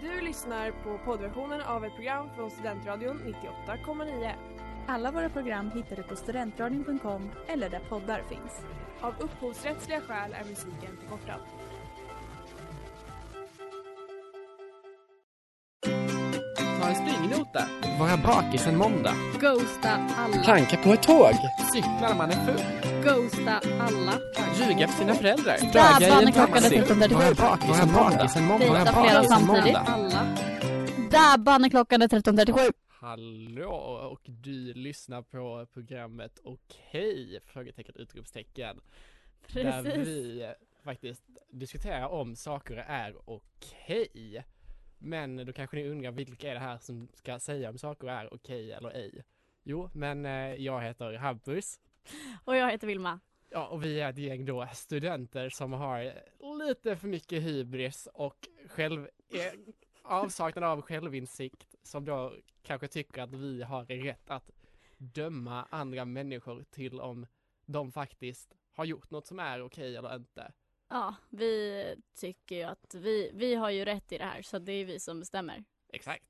Du lyssnar på poddversionen av ett program från Studentradion 98,9. Alla våra program hittar du på studentradion.com eller där poddar finns. Av upphovsrättsliga skäl är musiken förkortad. Ta en springnota. Vara bakis en måndag. Ghosta alla. Planka på ett tåg. Cykla när man är full. Ghosta alla. Ljuga för sina föräldrar. Daga i en taxi. 13.37. Vara bakis en måndag. Dejta flera samtidigt. när klockan är 13.37. Hallå och du lyssnar på programmet Okej? Frågetecken utropstecken. Där Precis. vi faktiskt diskuterar om saker är okej. Men då kanske ni undrar vilka är det här som ska säga om saker är okej eller ej? Jo, men eh, jag heter Hampus. Och jag heter Vilma. Ja, och vi är ett gäng då studenter som har lite för mycket hybris och själv, avsaknad av självinsikt som då kanske tycker att vi har rätt att döma andra människor till om de faktiskt har gjort något som är okej eller inte. Ja, vi tycker ju att vi, vi har ju rätt i det här så det är vi som bestämmer. Exakt.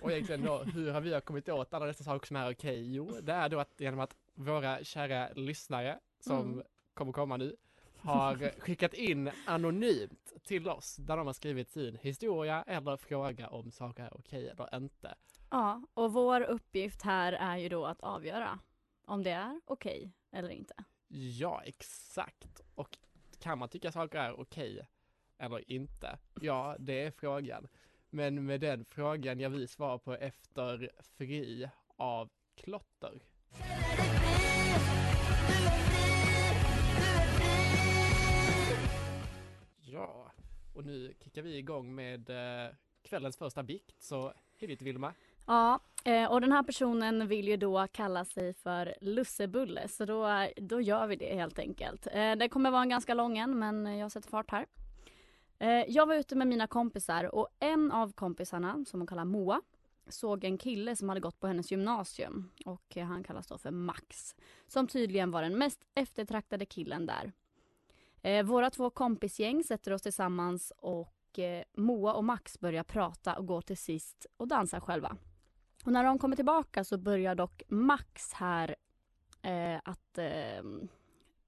Och egentligen då, hur har vi kommit åt alla dessa saker som är okej? Jo, det är då att genom att våra kära lyssnare som Mm. kommer komma nu har skickat in anonymt till oss där de har skrivit sin historia eller fråga om saker är okej eller inte. Ja, och vår uppgift här är ju då att avgöra om det är okej eller inte. Ja, exakt. Och kan man tycka saker är okej eller inte? Ja, det är frågan. Men med den frågan jag vi svar på efter Fri av Klotter. Ja, och nu kickar vi igång med eh, kvällens första bikt, så hej dit Vilma. Ja, eh, och den här personen vill ju då kalla sig för Lussebulle så då, då gör vi det helt enkelt. Eh, det kommer vara en ganska lång en men jag sätter fart här. Jag var ute med mina kompisar och en av kompisarna som hon kallar Moa såg en kille som hade gått på hennes gymnasium och han kallas då för Max. Som tydligen var den mest eftertraktade killen där. Eh, våra två kompisgäng sätter oss tillsammans och eh, Moa och Max börjar prata och går till sist och dansar själva. Och när de kommer tillbaka så börjar dock Max här eh, att eh,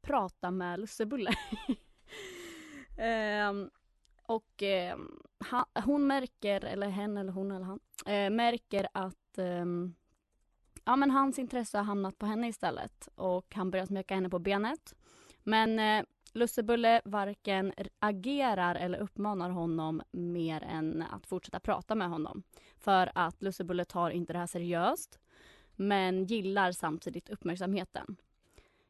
prata med Lussebulle. eh, och eh, han, hon märker, eller hen eller hon eller han, eh, märker att eh, ja, men hans intresse har hamnat på henne istället och han börjar smeka henne på benet. Men eh, Lussebulle varken agerar eller uppmanar honom mer än att fortsätta prata med honom. För att Lussebulle tar inte det här seriöst men gillar samtidigt uppmärksamheten.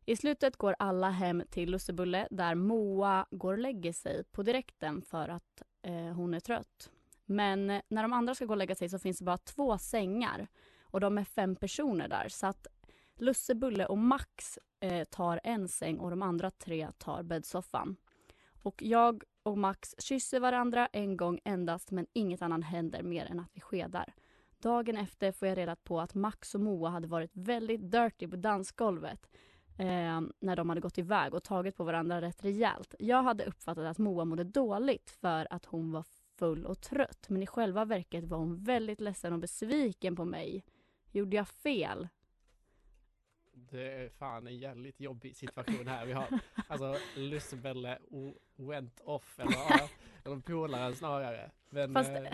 I slutet går alla hem till Lussebulle där Moa går och lägger sig på direkten för att eh, hon är trött. Men eh, när de andra ska gå och lägga sig så finns det bara två sängar och de är fem personer där så att Lussebulle och Max eh, tar en säng och de andra tre tar bäddsoffan. Och jag och Max kysser varandra en gång endast men inget annat händer mer än att vi skedar. Dagen efter får jag reda på att Max och Moa hade varit väldigt dirty på dansgolvet eh, när de hade gått iväg och tagit på varandra rätt rejält. Jag hade uppfattat att Moa mådde dåligt för att hon var full och trött men i själva verket var hon väldigt ledsen och besviken på mig. Gjorde jag fel? Det är fan en jävligt jobbig situation här vi har. Alltså Lussebelle went off, eller, eller polaren snarare. Men, Fast, eh,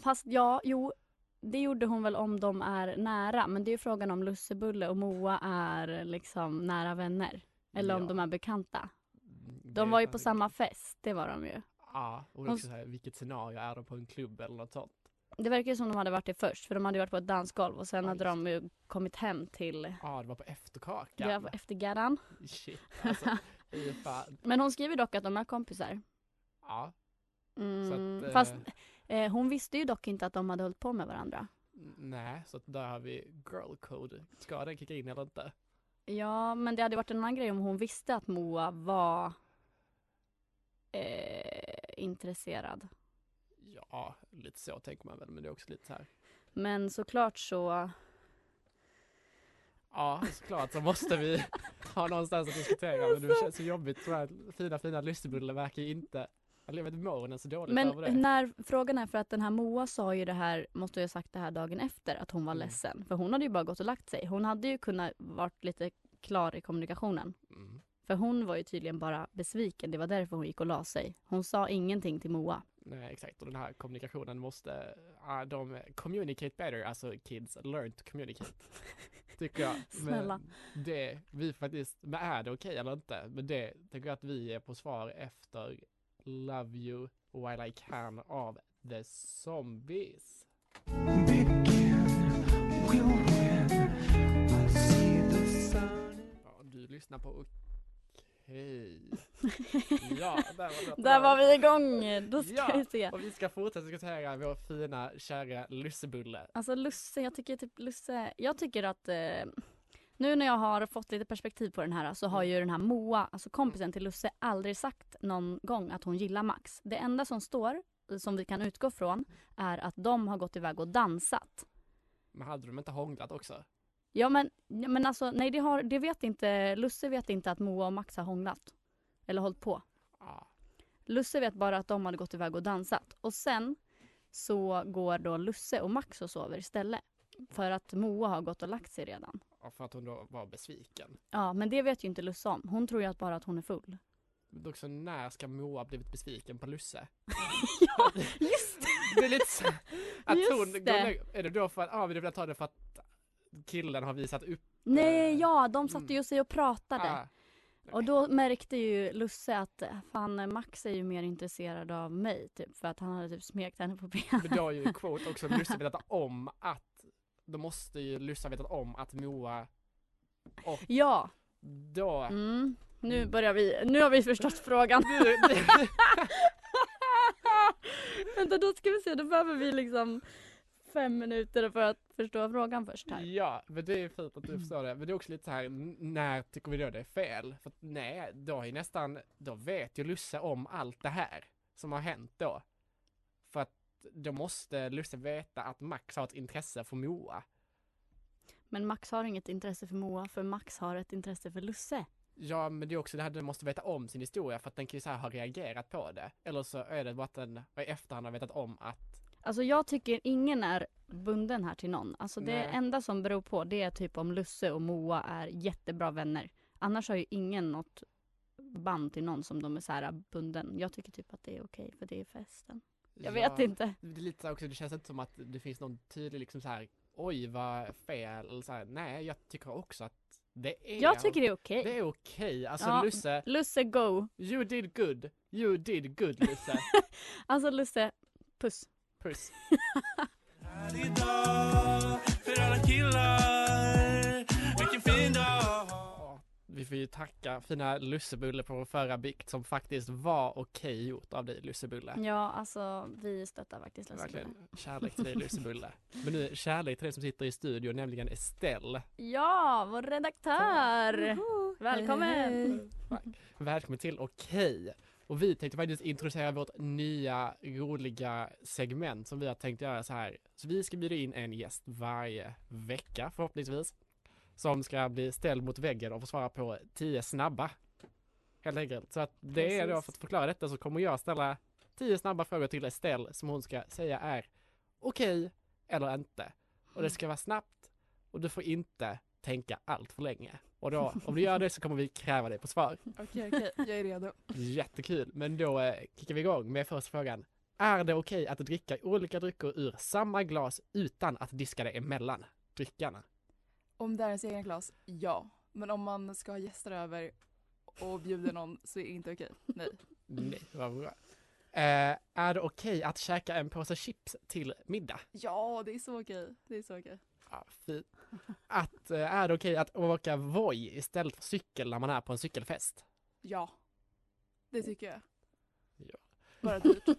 Fast ja, jo, det gjorde hon väl om de är nära. Men det är ju frågan om Lussebulle och Moa är liksom nära vänner. Eller om Ja. de är bekanta. det De var ju på samma fest, det var de ju. Ja, och också så här, vilket scenario är de på en klubb eller något sånt? Det verkar ju som de hade varit det först, för de hade varit på ett dansgolv och sen Ja, hade de ju kommit hem till Ja, det var på efterkakan. det var eftergärdan. Shit, alltså. Men hon skriver dock att de är kompisar. Ja, Mm, att, eh, Fast eh, hon visste ju dock inte att de hade hållit på med varandra. nej, så där har vi girl code. Ska den kicka in eller inte? Ja, men det hade varit en annan grej om hon visste att Moa var eh, intresserad. Ja, lite så tänker man väl, men det är också lite så här. Men såklart så, Ja, såklart så måste vi ha någonstans att diskutera, men det känns så jobbigt. Så här fina, fina Lystebulle verkar ju inte Jag lever morgonen så dåligt Men över det. när frågan är för att den här Moa sa ju det här, måste jag ha sagt det här dagen efter, att hon var Mm. ledsen. För hon hade ju bara gått och lagt sig. Hon hade ju kunnat varit lite klar i kommunikationen. Mm. För hon var ju tydligen bara besviken, det var därför hon gick och la sig. Hon sa ingenting till Moa. Nej exakt, och den här kommunikationen måste, ja, de communicate better, alltså kids learn to communicate. Tycker jag. Snälla. Men det, vi faktiskt, men är det okej eller inte? Men det tycker jag att vi är på svar efter Love You While I Can av The Zombies. Ja, du lyssnar på Okej. Ja, där var det. Där var vi igång! Då ska Ja. vi se. Och vi ska fortsätta diskutera vår fina, kära lussebulle. Alltså Lusse, jag tycker typ Lusse, jag tycker att eh, nu när jag har fått lite perspektiv på den här så har ju den här Moa, alltså kompisen till Lusse, aldrig sagt någon gång att hon gillar Max. Det enda som står, som vi kan utgå från, är att de har gått iväg och dansat. Men hade de inte hånglat också? Ja men, men alltså nej det, har, det vet inte, Lusse vet inte att Moa och Max har hånglat. Eller hållit på. Ja. Lusse vet bara att de hade gått iväg och dansat. Och sen så går då Lusse och Max och sover istället. För att Moa har gått och lagt sig redan. Ja, för att hon då var besviken. Ja, men det vet ju inte Lusse om. Hon tror ju att bara att hon är full. Men också när ska Moa blivit besviken på Lusse? ja, just Det är lite så att Just hon, det. är det då för att, ja ah, vi vill ta det för att killen har visat upp? Nej, eh, ja, de satte ju sig och pratade. ah, Och då märkte ju Lusse att eh, fan Max är ju mer intresserad av mig typ. För att han hade typ smekt henne på benen. Men då har ju quote också Lusse vetat om att, då måste ju Lusse ha vetat om att Moa, och Ja, då, mm. nu börjar vi, nu har vi förstått frågan. Vänta, då ska vi se, då behöver vi liksom fem minuter för att förstå frågan först här. Ja, men det är fint att du förstår det. Men det är också lite så här, när tycker vi då det är fel? För att nej, då är nästan, då vet ju Lusse om allt det här som har hänt då. Då måste Lusse veta att Max har ett intresse för Moa. Men Max har inget intresse för Moa, för Max har ett intresse för Lusse. Ja, men det är också det här, den måste veta om sin historia för att den kan ju så här ha reagerat på det. Eller så är det bara att den i efterhand har vetat om att, Alltså jag tycker ingen är bunden här till någon. Alltså det Nej. enda som beror på det är typ om Lusse och Moa är jättebra vänner. Annars har ju ingen något band till någon som de är så här bunden. Jag tycker typ att det är okej för det är festen. Jag vet Ja, inte. Det är lite så också, det känns inte som att det finns någon tydlig liksom så här, oj vad fel, eller så här, nej jag tycker också att det är Jag tycker det är okej. Det är okej, alltså Ja. Lusse, Lusse go! you did good, you did good Lusse. Alltså Lusse, puss. Puss. Vi får ju tacka fina Lussebulle på vår förra bikt som faktiskt var okej gjort av dig Lussebulle. Ja, alltså vi stöttar faktiskt Lusse. Verkligen kärlek till dig Lussebulle. Men nu kärlek till dig som sitter i studion, nämligen Estelle. Ja, vår redaktör! Välkommen! Välkommen till Okej. Och vi tänkte faktiskt introducera vårt nya roliga segment som vi har tänkt göra så här. Så vi ska bjuda in en gäst varje vecka förhoppningsvis. Som ska bli ställd mot väggen och få svara på tio snabba. Helt enkelt. Så att det är då Precis. för att förklara detta så kommer jag ställa tio snabba frågor till Estelle som hon ska säga är okej eller inte. Och det ska vara snabbt och du får inte tänka allt för länge. Och då, om du gör det så kommer vi kräva dig på svar. Okej, okej, jag är redo. Jättekul, men då eh, kickar vi igång med första frågan. Är det okej att dricka olika drycker ur samma glas utan att diska det emellan dryckarna? Om det är ens egna glas, ja. Men om man ska ha gäster över och bjuder någon så är det inte okej. Nej. Nej, vad bra. Eh, är det okej att käka en påse chips till middag? Ja, det är så okej. Det är så okej. Ja, fint. Att, eh, är det okej att åka Voi istället för cykel när man är på en cykelfest? Ja. Det tycker jag. Ja. Bara dyrt.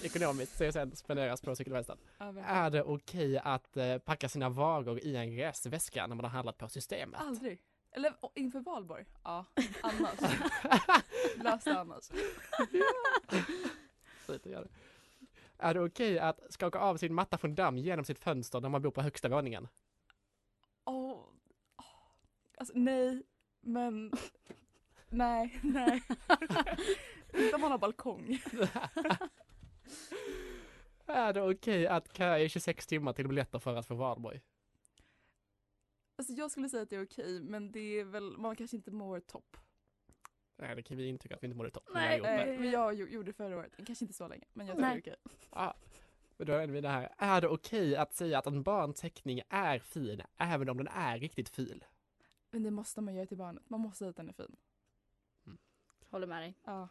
Ekonomiskt CSN spenderas på cykelfesten. Ja. Är det okej att eh, packa sina varor i en resväska när man har handlat på systemet? Aldrig. Eller inför valborg. Ja, annars. Lös det annars. Det. Är det okej att skaka av sin matta från damm genom sitt fönster när man bor på högsta våningen? Åh. åh. Alltså nej, men nej, nej. Inte om man har balkong. är det okej att köa i 26 timmar till biljetter för att få valborg? Alltså jag skulle säga att det är okej men det är väl, man kanske inte mår topp. Nej, det kan vi intyga att vi inte mådde topp. Nej, Nej, men jag gjo- gjorde det förra året, kanske inte så länge men jag tycker Nej. det är okej. Ja, men då är vi det här. Är det okej att säga att en barnteckning är fin, även om den är riktigt ful? Men det måste man göra till barnet, man måste säga att den är fin. Håller med dig. Ja.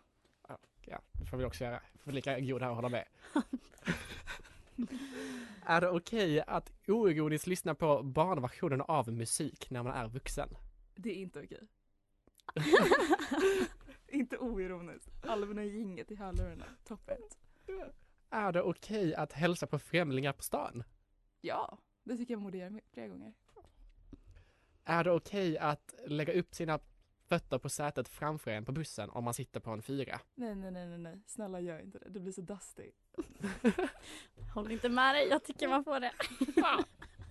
Ja, det får vi också göra. Får lika god här och hålla med. är det okej att oironiskt lyssna på barnversionen av musik när man är vuxen? Det är inte okej. inte oironiskt. Alverna i gänget i hörlurarna, topp ett. Är det okej att hälsa på främlingar på stan? Ja, det tycker jag borde göra flera gånger. Är det okej att lägga upp sina fötter på sätet framför en på bussen om man sitter på en fyra? Nej, nej, nej, nej, nej. Snälla gör inte det. Det blir så dusty. Håller inte med dig, jag tycker man får det.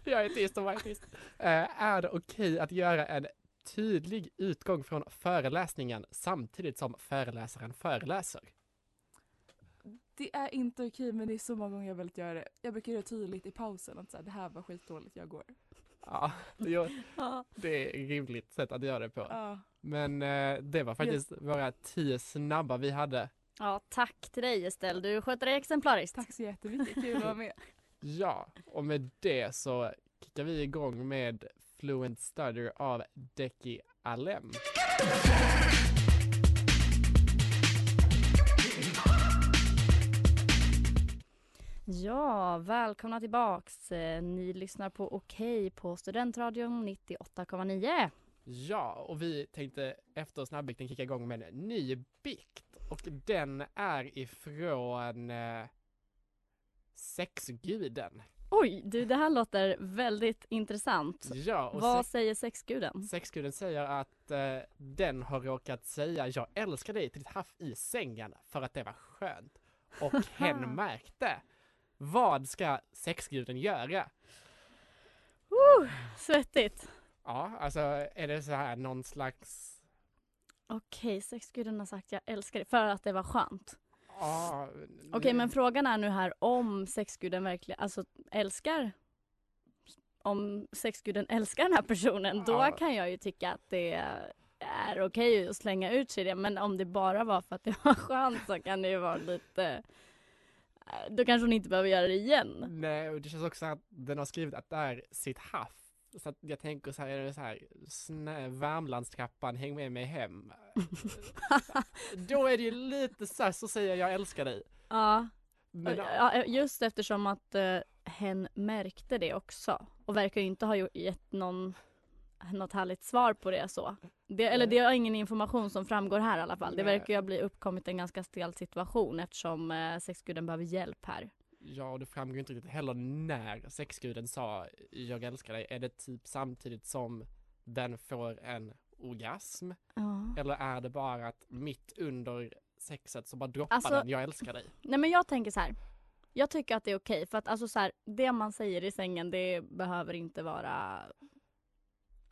Jag är tyst och var tyst. Eh, är det okej att göra en tydlig utgång från föreläsningen samtidigt som föreläsaren föreläser? Det är inte okej men det är så många gånger jag velat göra det. Jag brukar göra det tydligt i pausen att så här, det här var skitdåligt, jag går. Ja, det, Ja. det är ett rimligt sätt att göra det på. Ja. Men eh, det var faktiskt våra tio snabba vi hade. ja, tack till dig Estelle. Du sköter dig exemplariskt. Tack så jättemycket, kul att vara med. Ja, och med det så kickar vi igång med Fluent Stutter av Deki Alem. Ja, välkomna tillbaks. Eh, Ni lyssnar på Okej på Studentradion 98,9. Ja, och vi tänkte efter snabbikten kicka igång med en ny bikt. Och den är ifrån eh, Sexguden. Oj, du det här låter väldigt intressant. Ja, och Vad säger sexguden? Sexguden säger att eh, den har råkat säga jag älskar dig till ditt haff i sängen för att det var skönt. Och hen märkte. Vad ska sexguden göra? Svettigt. Ja, alltså är det så här någon slags Okej, sexguden har sagt jag älskar dig för att det var skönt. Ja, Okej, men frågan är nu här om sexguden verkligen, alltså älskar om sexguden älskar den här personen, då Ja. kan jag ju tycka att det är okej att slänga ut sig det. Men om det bara var för att det var skönt så kan det ju vara lite... Då kanske hon inte behöver göra det igen. Nej, och det känns också att den har skrivit att det är sitt haff. Så att jag tänker så här, är det så här, snö, Värmlandstrappan, häng med mig hem. Då är det ju lite så här, så säger jag jag älskar dig. Ja, Men, ja, just eftersom att uh, hen märkte det också. Och verkar ju inte ha gett någon, något härligt svar på det så. Det, eller det är ingen information som framgår här i alla fall. Det verkar ju ha blivit uppkommit en ganska stel situation eftersom uh, sexguden behöver hjälp här. Ja, och det framgår inte riktigt heller när sexguden sa jag älskar dig. Är det typ samtidigt som den får en orgasm? Ja. Eller är det bara att mitt under sexet så bara droppar Alltså- den jag älskar dig? Nej men jag tänker så här. Jag tycker att det är okej för att alltså så här, det man säger i sängen det behöver inte vara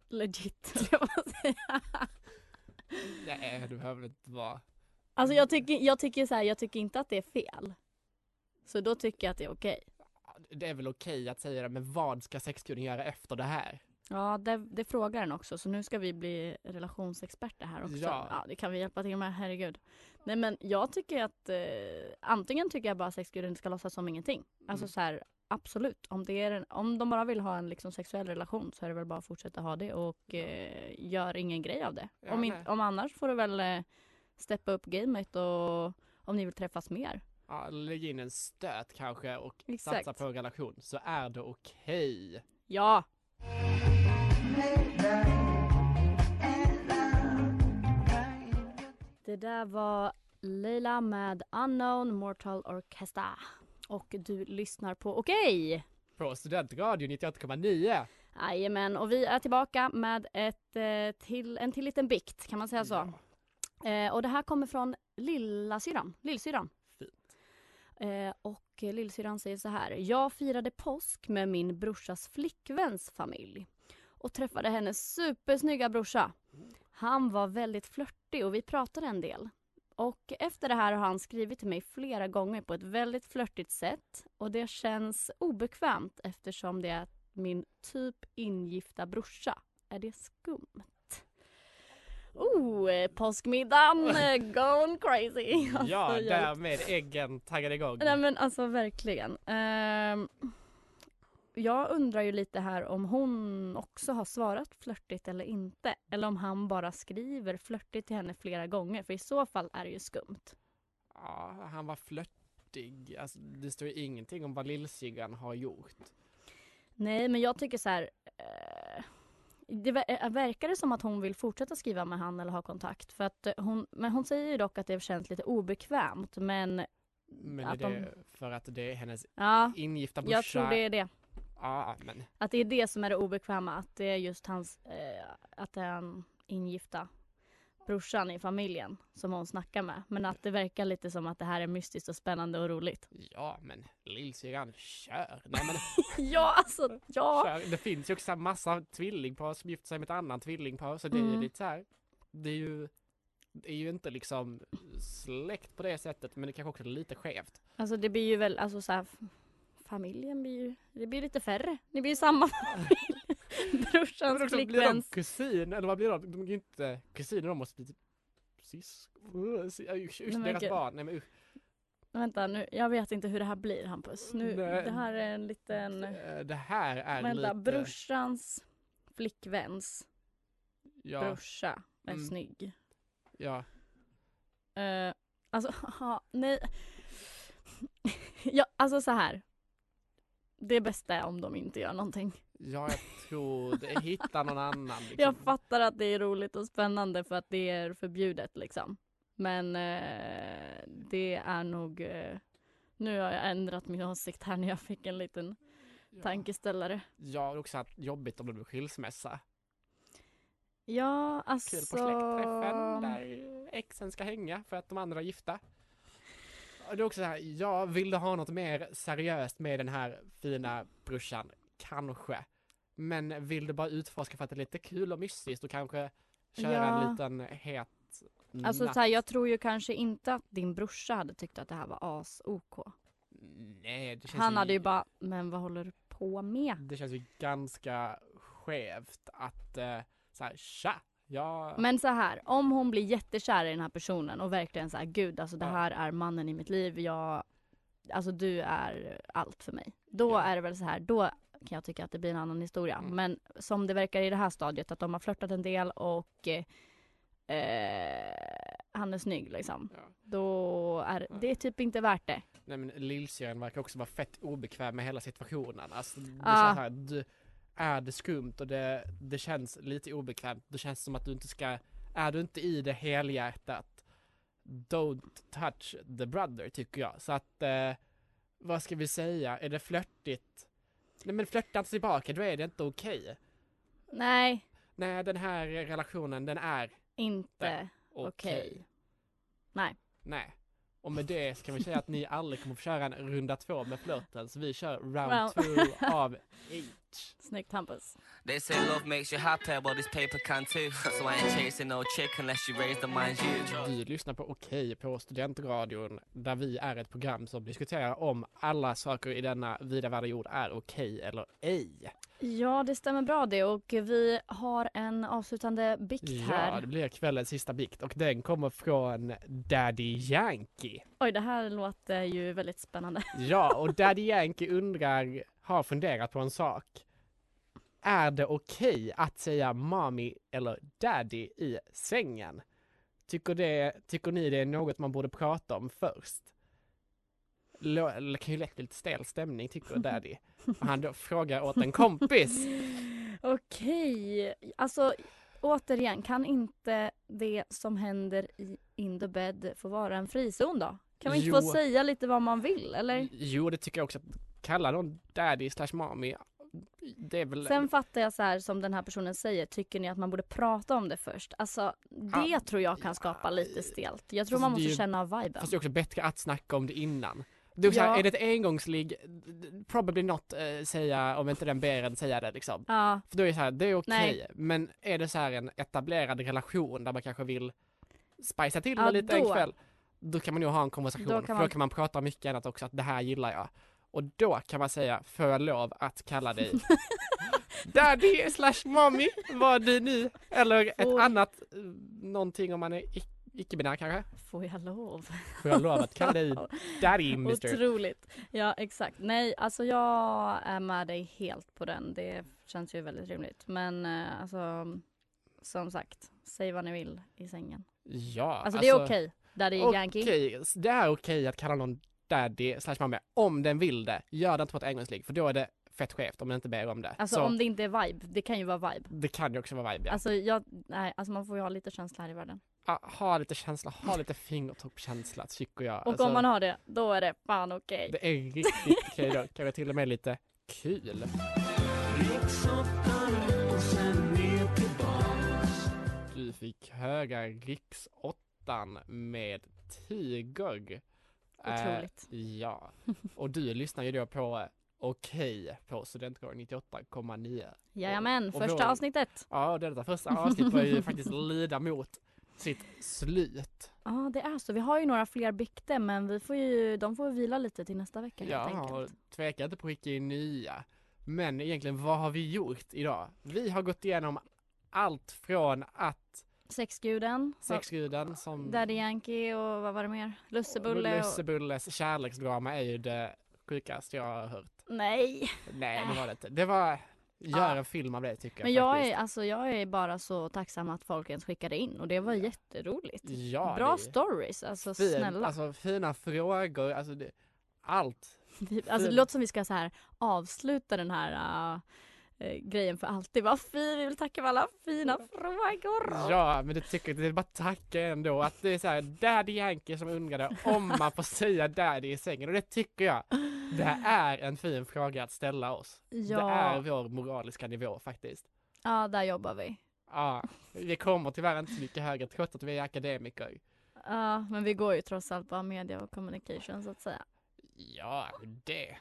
legit. man säga. Nej, det behöver inte vara. Alltså jag tycker, jag tycker så här, jag tycker inte att det är fel. Så då tycker jag att det är okej. Det är väl okej att säga det, men vad ska sexguden göra efter det här? Ja, det, det frågar den också. Så nu ska vi bli relationsexperter här också. Ja. Ja. det kan vi hjälpa till med, herregud. Nej men jag tycker att eh, antingen tycker jag bara att sexguden ska låtsas som ingenting. Alltså Mm. så här, absolut. Om, det är en, om de bara vill ha en liksom, sexuell relation så är det väl bara att fortsätta ha det och eh, gör ingen grej av det. Ja, om, in, om annars får du väl eh, steppa upp gamet och om ni vill träffas mer. Ja, lägg in en stöt kanske och Exakt. satsa på en relation så är det okej. Ja! Det där var Leila med Unknown Mortal Orchestra. Och du lyssnar på Okej! På Studentradio 98,9. Jajamän, och vi är tillbaka med ett, eh, till, en till liten bikt, kan man säga så? Eh, och det här kommer från lillasyrran, lillsyrran. Eh, och lillsyrran säger så här. Jag firade påsk med min brorsas flickväns familj och träffade hennes supersnygga brorsa. Han var väldigt flörtig och vi pratade en del. Och efter det här har han skrivit till mig flera gånger på ett väldigt flörtigt sätt och det känns obekvämt eftersom det är min typ ingifta brorsa. Är det skumt? Oh, eh, påskmiddagen eh, going crazy! Alltså, Ja, därmed äggen taggade igång. Nej men alltså verkligen. Ehm, jag undrar ju lite här om hon också har svarat flörtigt eller inte. Eller om han bara skriver flörtigt till henne flera gånger. För i så fall är det ju skumt. Ja, han var flörtig. Alltså, det står ju ingenting om vad lillsyrran har gjort. Nej men jag tycker så här. Det eh, verkar det som att hon vill fortsätta skriva med han eller ha kontakt. För att eh, hon, men hon säger ju dock att det känns lite obekvämt. Men Men Att är de- det för att det är hennes ja, ingifta brorsa? jag tror det är det. Ja, men Att det är det som är det obekväma, att det är just hans, eh, att det är en ingifta brorsan i familjen som hon snackar med. Men att det verkar lite som att det här är mystiskt och spännande och roligt. ja, men lillsyrran, kör! Nej men ja, alltså ja. kör. Det finns ju också massa tvillingpar som gifter sig med ett annat tvillingpar, så det är ju Mm. lite så här. Det är ju, det är ju inte liksom släkt på det sättet, men det kanske också är lite skevt. Alltså det blir ju väl, alltså så här, familjen blir ju, det blir lite färre. Det blir ju samma familj. Brorsans också, blir de flickväns. kusin, eller vad blir de? De är ju inte kusiner, de måste bli typ syskon. Usch, deras barn. Nej men usch. Vänta nu, jag vet inte hur det här blir Hampus. Nu, Nej. det här är en liten, Det- Det här är vänta, lite... brorsans flickväns ja, brorsa är Mm. snygg. ja. Uh, alltså, ha, nej. ja, alltså så här. Det bästa är om de inte gör någonting. Ja, jag det. Hitta någon annan. Liksom. Jag fattar att det är roligt och spännande för att det är förbjudet liksom. Men eh, det är nog... Eh, nu har jag ändrat min åsikt här när jag fick en liten ja. tankeställare. Ja, det också att jobbigt om det blir skilsmässa. Ja, alltså... Kul på släktträffen där exen ska hänga för att de andra är gifta. Och det är också så här, ja, vill du ha något mer seriöst med den här fina brorsan? Kanske. Men vill du bara utforska för att det är lite kul och mystiskt och kanske köra Ja. en liten het Alltså natt? så här, jag tror ju kanske inte att din brorsa hade tyckt att det här var as-OK. Nej, det känns Han hade ju bara, men vad håller du på med? Det känns ju ganska skevt att uh, så här, tja, ja, Men så här, om hon blir jättekär i den här personen och verkligen så här, gud alltså det här är mannen i mitt liv, jag, alltså du är allt för mig. Då Ja. är det väl så här, då kan jag tycka att det blir en annan historia. Mm. Men som det verkar i det här stadiet, att de har flörtat en del och eh, han är snygg liksom. ja. Då är Ja. det är typ inte värt det. Nej men lillsyrran verkar också vara fett obekväm med hela situationen. Alltså, det Ja. känns här, du, är det skumt och det, det känns lite obekvämt, det känns som att du inte ska, är du inte i det helhjärtat, don't touch the brother tycker jag. Så att, eh, vad ska vi säga, är det flörtigt? Nej men flörta inte tillbaka, då är det inte okej. Nej, Nej den här relationen den är inte okej. okej. Nej. Nej. Och med det ska vi säga att ni aldrig kommer få köra en runda två med flörten, så vi kör round Round- two av eight. Snyggt Hampus. They say love makes you happy, but this paper can too. So I ain't chasing no chick unless you raise the mind you. Du lyssnar på Okej på Studentradion, där vi är ett program som diskuterar om alla saker i denna vida världen jord är okej eller ej. Ja, det stämmer bra det och vi har en avslutande bikt Ja, här. det blir kvällens sista bikt och den kommer från Daddy Yankee. Oj, det här låter ju väldigt spännande. Ja, och Daddy Yankee undrar, har funderat på en sak. Är det okej att säga mommy eller daddy i sängen? Tycker, det, tycker ni det är något man borde prata om först? Det kan ju lätt bli lite stel stämning tycker daddy. Och han då frågar åt en kompis. Okej, alltså återigen, kan inte det som händer i In the bed få vara en frizon då? Kan vi inte få Jo. säga lite vad man vill eller? Jo, det tycker jag också. Kalla någon daddy slash mommy, väl... Sen fattar jag så här som den här personen säger, tycker ni att man borde prata om det först? Alltså det Ja. tror jag kan skapa lite stelt. Jag tror man måste ju- känna av viben. Fast det är också bättre att snacka om det innan. Är, också så Ja. här, är det ett engångsligg, probably not eh, säga, om inte den ber en säga det liksom. Ja, För då är det så här, det är okej. Nej. Men är det så här en etablerad relation där man kanske vill spicea till det Ja, lite en då. kväll. då kan man nog ha en konversation. Då för då kan man prata om mycket annat också, att det här gillar jag. Och då kan man säga, får jag lov att kalla dig daddy slash mommy, vad du nu, eller ett Får- annat, eh, någonting om man är ic- icke-binär kanske. Får jag lov? Får jag lov att kalla dig daddy mister? Otroligt. Ja exakt. Nej alltså jag är med dig helt på den. Det känns ju väldigt rimligt. Men eh, alltså som sagt, säg vad ni vill i sängen. Ja, Alltså, det är okej. Daddy Yankee. Okej, det är okej att kalla någon daddy slash mamma om den vill det. Gör det inte på ett engångsligg för då är det fett skevt om den inte ber om det. Alltså Så om det inte är vibe. Det kan ju vara vibe. det kan ju också vara vibe ja. Alltså jag, nej alltså man får ju ha lite känsla här i världen. Ah, ha lite känsla, ha lite fingertoppskänsla tycker jag. Och Alltså, om man har det, då är det fan okej. Det är riktigt okej då, kanske till och med lite kul. Du fick höra riksåttan med Tiger. Eh, Otroligt. ja, och du lyssnar ju då på eh, Okej på Studentradion 98,9. Jajamän, och första vår- avsnittet. Ja, detta första avsnitt var ju faktiskt lida mot sitt slut. Ja det är så. Vi har ju några fler bikter men vi får ju, de får vila lite till nästa vecka helt Ja, och enkelt. tveka inte på att skicka in nya. Men egentligen, vad har vi gjort idag? Vi har gått igenom allt från att Sexguden, sexguden som Daddy Yankee och vad var det mer? Lussebulle och... Lussebulles kärleksdrama är ju det sjukaste jag har hört. Nej! Nej, det var det inte. Det var, gör Ja. en film av det tycker Men jag jag faktiskt. är, alltså, jag är bara så tacksam att folk ens skickade in och det var jätteroligt. Ja, Bra det stories, alltså fin, snälla. Alltså fina frågor, alltså det, allt. Alltså det låter som vi ska så här avsluta den här äh, eh, grejen för alltid. Vad fin, vi vill tacka för alla fina frågor. Ja, men det tycker jag, det är bara tacka ändå att det är så här Daddy Yankee som undrade om man får säga daddy i sängen och det tycker jag. Det är en fin fråga att ställa oss. Det Ja, är vår moraliska nivå faktiskt. ja där jobbar vi. Ja, vi kommer tyvärr inte så mycket högre trots att vi är akademiker. Ja, men vi går ju trots allt bara media och communication så att säga. Ja, det.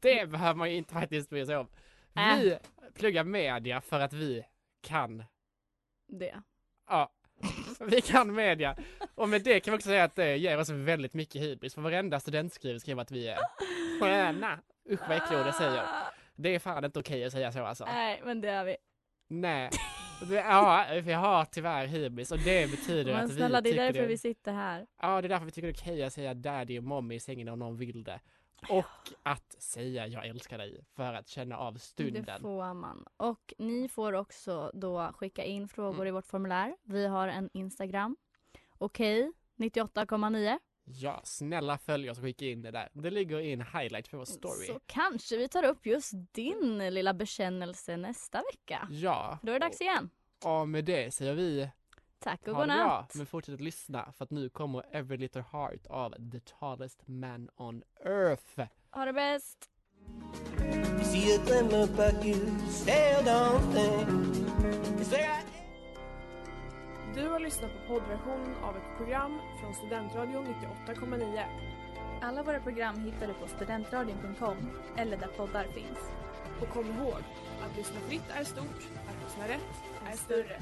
Det behöver man ju inte faktiskt bry sig om. Äh. Vi pluggar media för att vi kan. Det. Ja, vi kan media. Och med det kan vi också säga att det ger oss väldigt mycket hybris. För varenda student skriver, skriver att vi är sköna. Usch vad äckliga ord jag säger. Det är fan inte okej att säga så alltså. Nej, men det är vi. Nej. Det- Ja, vi har tyvärr hybris och det betyder Men att snälla, det vi är tycker därför det... vi sitter här. Ja, det är därför vi tycker det är okej att säga daddy och mommy i sängen om någon vill det. Och att säga jag älskar dig för att känna av Det stunden. får man. Och ni får också då skicka in frågor Mm. i vårt formulär. Vi har en Instagram. Okej, 98,9. Ja, snälla följ oss och skicka in det där. Det ligger i en highlight för vår story. Så kanske vi tar upp just din lilla bekännelse nästa vecka. Ja, Då är det dags igen. och med det säger vi Tack och ha det bra. godnatt. Men fortsätt att lyssna för att nu kommer Every Little Heart av The Tallest Man on Earth. Ha det bäst. Du har lyssnat på poddversion av ett program från Studentradion 98,9. Alla våra program hittar du på studentradion.com eller där poddar finns. Och kom ihåg, att lyssna fritt är stort, att lyssna rätt är större.